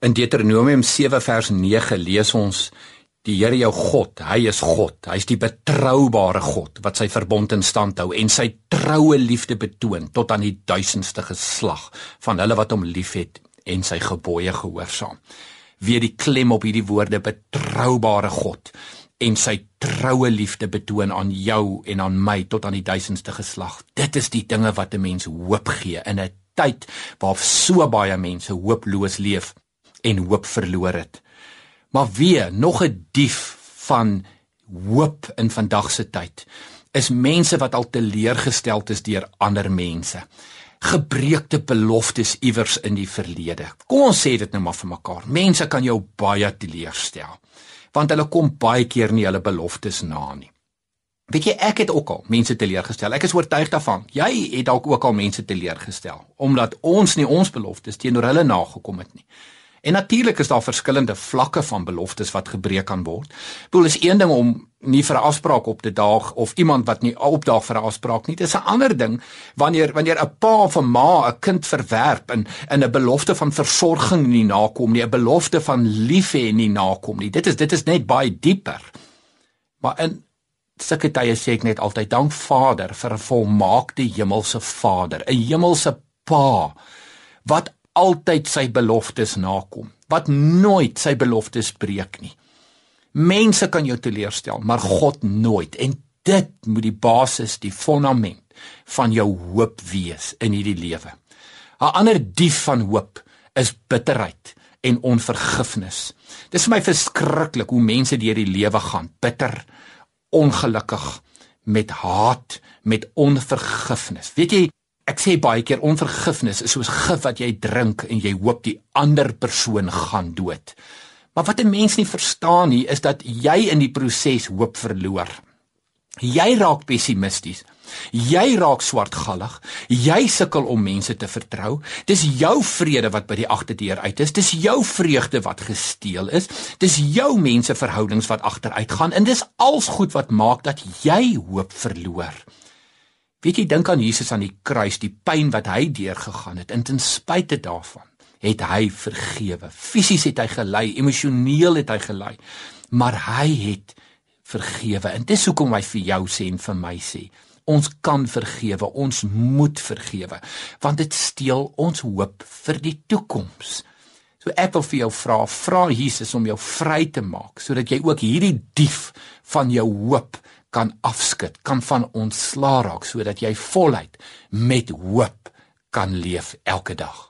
In Deuteronomium 7 vers 9 lees ons Die Here jou God, hy is God. Hy's die betroubare God wat sy verbond in stand hou en sy troue liefde betoon tot aan die duisendste geslag van hulle wat hom liefhet en sy gebooie gehoorsaam. Weer die klem op hierdie woorde betroubare God en sy troue liefde betoon aan jou en aan my tot aan die duisendste geslag. Dit is die dinge wat 'n mens hoop gee in 'n tyd waar so baie mense hooploos leef en hoop verloor het. Maar weer nog 'n dief van hoop in vandag se tyd is mense wat al teleurgestel is deur ander mense. Gebreekte beloftes iewers in die verlede. Kom ons sê dit nou maar vir mekaar. Mense kan jou baie teleurstel want hulle kom baie keer nie hulle beloftes na nie. Weet jy, ek het ook al mense teleurgestel. Ek is oortuig daarvan. Jy het dalk ook al mense teleurgestel omdat ons nie ons beloftes teenoor hulle nagekom het nie. En natuurlik is daar verskillende vlakke van beloftes wat gebreek kan word. Bedoel is een ding om nie vir 'n afspraak op te daag of iemand wat nie opdaag vir 'n afspraak nie. Dit is 'n ander ding wanneer wanneer 'n pa of 'n ma 'n kind verwerp en in 'n belofte van versorging nie nakom nie, 'n belofte van lief hê nie nakom nie. Dit is dit is net baie dieper. Maar in sulke tye sê ek net altyd dank Vader vir 'n volmaakte hemelse Vader, 'n hemelse Pa wat altyd sy beloftes nakom, wat nooit sy beloftes breek nie. Mense kan jou teleurstel, maar God nooit en dit moet die basis, die fondament van jou hoop wees in hierdie lewe. 'n Ander dief van hoop is bitterheid en onvergifnis. Dis vir my verskriklik hoe mense deur die lewe gaan, bitter, ongelukkig, met haat, met onvergifnis. Weet jy, Ek sê baie keer onvergifnis is soos gif wat jy drink en jy hoop die ander persoon gaan dood. Maar wat 'n mens nie verstaan nie is dat jy in die proses hoop verloor. Jy raak pessimisties. Jy raak swartgallig. Jy sukkel om mense te vertrou. Dis jou vrede wat by die agterdeur uit is. Dis jou vreugde wat gesteel is. Dis jou menseverhoudings wat agteruit gaan en dis als goed wat maak dat jy hoop verloor. Weet jy dink aan Jesus aan die kruis, die pyn wat hy deurgegaan het en ten spyte daarvan het hy vergewe. Fisies het hy gelei, emosioneel het hy gelei, maar hy het vergewe. En dis hoekom hy vir jou sê en vir my sê, ons kan vergewe, ons moet vergewe, want dit steel ons hoop vir die toekoms. So ek wil vir jou vra, vra Jesus om jou vry te maak sodat jy ook hierdie dief van jou hoop kan afskud, kan van ontslaa raak sodat jy voluit met hoop kan leef elke dag.